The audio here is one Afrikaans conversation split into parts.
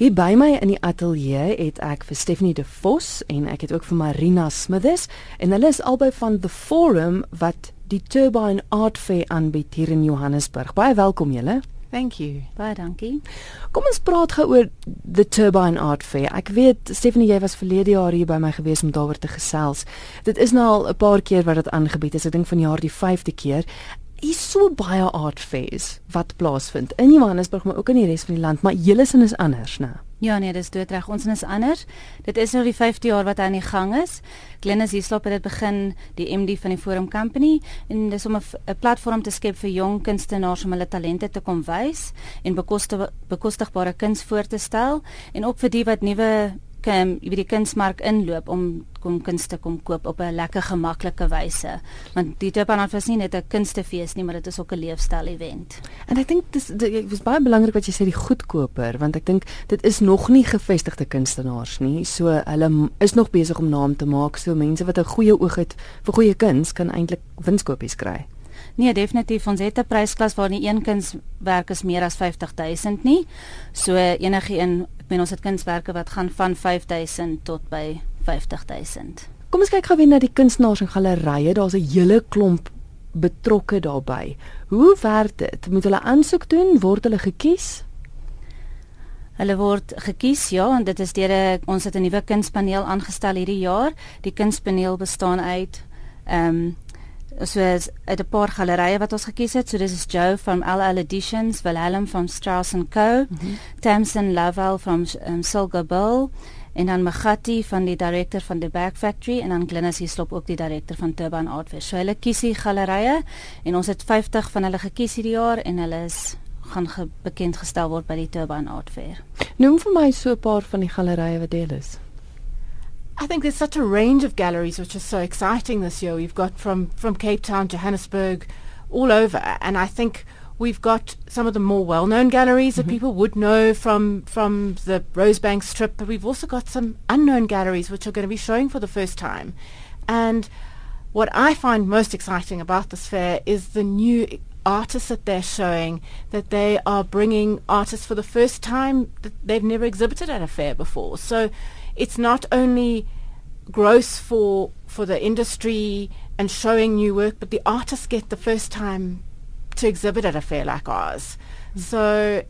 Hier by my in die ateljee het ek vir Stephanie De Vos en ek het ook vir Marina Smithers en hulle is albei van The Forum wat die Turbine Art Fair aanbied hier in Johannesburg. Baie welkom julle. Thank you. Baie dankie. Kom ons praat gou oor The Turbine Art Fair. Ek weet Stephanie jy was verlede jaar hier by my gewees om daaroor te gesels. Dit is nou al 'n paar keer wat dit aangebied is. Ek dink vanjaar die 5de keer is so baie art fairs wat plaasvind in Johannesburg maar ook in die res van die land, maar julle sin is anders, né? Ja nee, dis doodreg. Ons is anders. Dit is nou die 5de jaar wat aan die gang is. Glennis Hieslop het dit begin die MD van die Forum Company en dis om 'n platform te skep vir jong kunstenaars om hulle talente te kom wys en bekostigbare kuns voor te stel en ook vir die wat nuwe kom by die kunsmark inloop om kom kunste kom koop op 'n lekker gemaklike wyse. Want die Turbanat was nie net 'n kunstefees nie, maar dit is ook 'n leefstyl event. En ek dink dis dit was baie belangrik wat jy sê die goedkoper, want ek dink dit is nog nie gevestigde kunstenaars nie. So hulle is nog besig om naam te maak. So mense wat 'n goeie oog het vir goeie kuns kan eintlik winskoopies kry. Nee, definitief. Ons het 'n prysklas waar nie een kunswerk is meer as 50000 nie. So enige een meen ons het kunswerke wat gaan van 5000 tot by 50000. Kom ons kyk gou weer na die kunstenaars en gallerye. Daar's 'n hele klomp betrokke daarbey. Hoe werk dit? Moet hulle aansoek doen? Word hulle gekies? Hulle word gekies, ja, en dit is deur ons het 'n nuwe kunspaneel aangestel hierdie jaar. Die kunspaneel bestaan uit ehm um, soos uit 'n paar gallerye wat ons gekies het. So dis is Joe from LL Editions, Wilhelm from Strauss Co, mm -hmm. Tamsin Lovell from um, Silga Bill en dan Magatti van die direkteur van the Back Factory en dan Glennis Hieslop ook die direkteur van Turban Art Fair. So hulle kies die gallerye en ons het 50 van hulle gekies hierdie jaar en hulle is gaan bekend gestel word by die Turban Art Fair. Noem vir my so 'n paar van die gallerye wat deel is. I think there's such a range of galleries which are so exciting this year. We've got from, from Cape Town, Johannesburg, all over. And I think we've got some of the more well-known galleries mm-hmm. that people would know from, from the Rosebank strip, but we've also got some unknown galleries which are going to be showing for the first time. And what I find most exciting about this fair is the new artists that they're showing, that they are bringing artists for the first time that they've never exhibited at a fair before. So it's not only gross for for the industry and showing new work, but the artists get the first time to exhibit at a fair like ours. So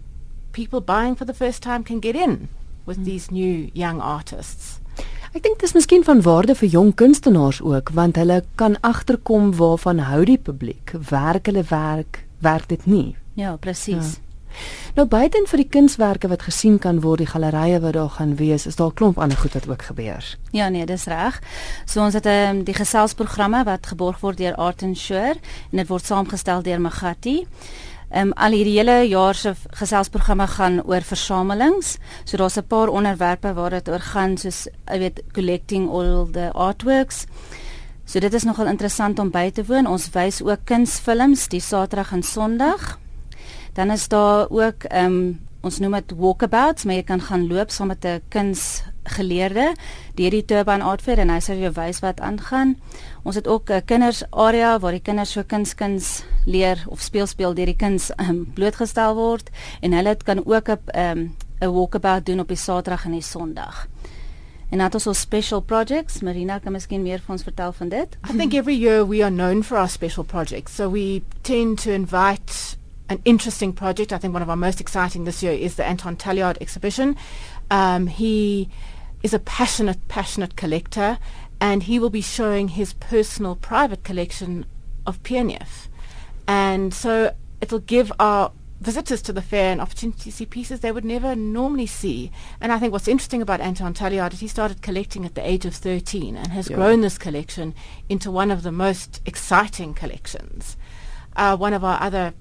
people buying for the first time can get in with mm. these new young artists. Ek dink dit is miskien van waarde vir jong kunstenaars ook want hulle kan agterkom waarvan hou die publiek werk hulle werk werk dit nie ja presies ja. Nou buiten vir die kunswerke wat gesien kan word, die gallerye wat daar gaan wees, is daar 'n klomp ander goed wat ook gebeur. Ja nee, dis reg. So ons het um, die geselsprogramme wat geborg word deur Art and Sure en dit word saamgestel deur Magati. Ehm um, al hierdie hele jaar se geselsprogramme gaan oor versamelings. So daar's 'n paar onderwerpe waar dit oor gaan soos jy weet collecting all the artworks. So dit is nogal interessant om by te woon. Ons wys ook kunsfilms die Saterdag en Sondag. Dan is daar ook ehm um, ons noem dit walkabouts, maar jy kan gaan loop saam met 'n kunsgeleerde deur die Turban Art Fair en hy sal jou wys wat aangaan. Ons het ook 'n kinders area waar die kinders so kunskuns leer of speel speel deur die kuns um, blootgestel word en hulle kan ook 'n um, 'n walkabout doen op die Saterdag en die Sondag. En dat ons special projects, Marina kan miskien meer vir ons vertel van dit. I think every year we are known for our special projects. So we tend to invite an interesting project. I think one of our most exciting this year is the Anton Talliard exhibition. Um, he is a passionate, passionate collector, and he will be showing his personal private collection of Pierneef. And so it'll give our visitors to the fair an opportunity to see pieces they would never normally see. And I think what's interesting about Anton Talliard is he started collecting at the age of 13 and has yeah. grown this collection into one of the most exciting collections. Uh, one of our other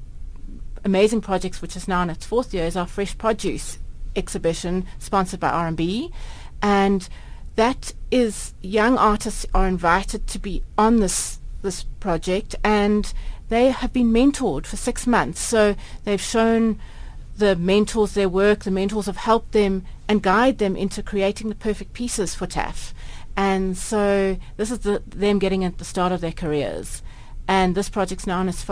amazing projects, which is now in its fourth year, is our Fresh Produce exhibition sponsored by R&B. And that is young artists are invited to be on this this project and they have been mentored for six months. So they've shown the mentors their work, the mentors have helped them and guide them into creating the perfect pieces for TAF. And so this is the, them getting at the start of their careers. And this project's now in its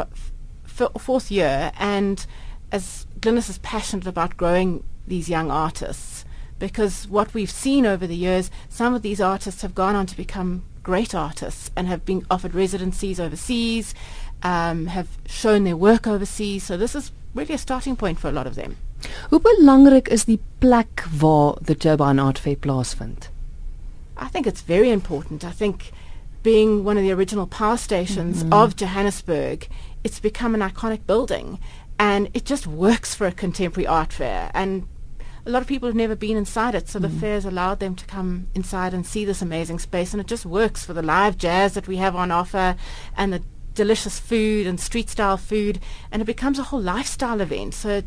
fourth year, and as Glynis is passionate about growing these young artists, because what we've seen over the years, some of these artists have gone on to become great artists and have been offered residencies overseas, um, have shown their work overseas. So this is really a starting point for a lot of them. Hoe belangrik is die plek waar the Turbine Art Fair plaasvind? I think it's very important. I think being one of the original power stations Mm-hmm. of Johannesburg, it's become an iconic building and it just works for a contemporary art fair and a lot of people have never been inside it so the Mm-hmm. fair has allowed them to come inside and see this amazing space and it just works for the live jazz that we have on offer and the delicious food and street style food and it becomes a whole lifestyle event so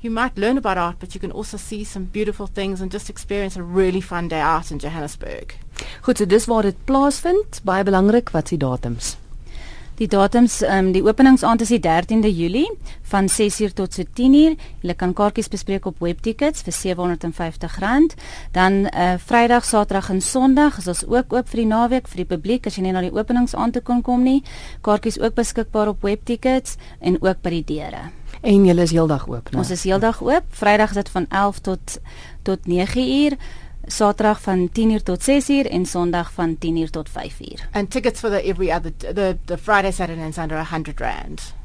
you might learn about art but you can also see some beautiful things and just experience a really fun day out in Johannesburg. Goed, so dis waar dit plaasvind. Baie belangrik wat se datums. Die datums, ehm um, die openingsaand is die 13de Julie van 6uur tot so 10uur. Jy kan kaartjies bespreek op Webtickets vir R750. Dan eh uh, Vrydag, Saterdag en Sondag is ons ook oop vir die naweek vir die publiek as jy net na die openingsaand toe kon kom nie. Kaartjies ook beskikbaar op Webtickets en ook by die deure. En julle is heeldag oop, né? Ons is heeldag oop. Vrydag is dit van 11 tot tot 9uur. Saterdag van 10uur tot 6uur en Sondag van 10uur tot 5uur. And tickets for the every other the the Friday, Saturday, and Sunday are hundred rand.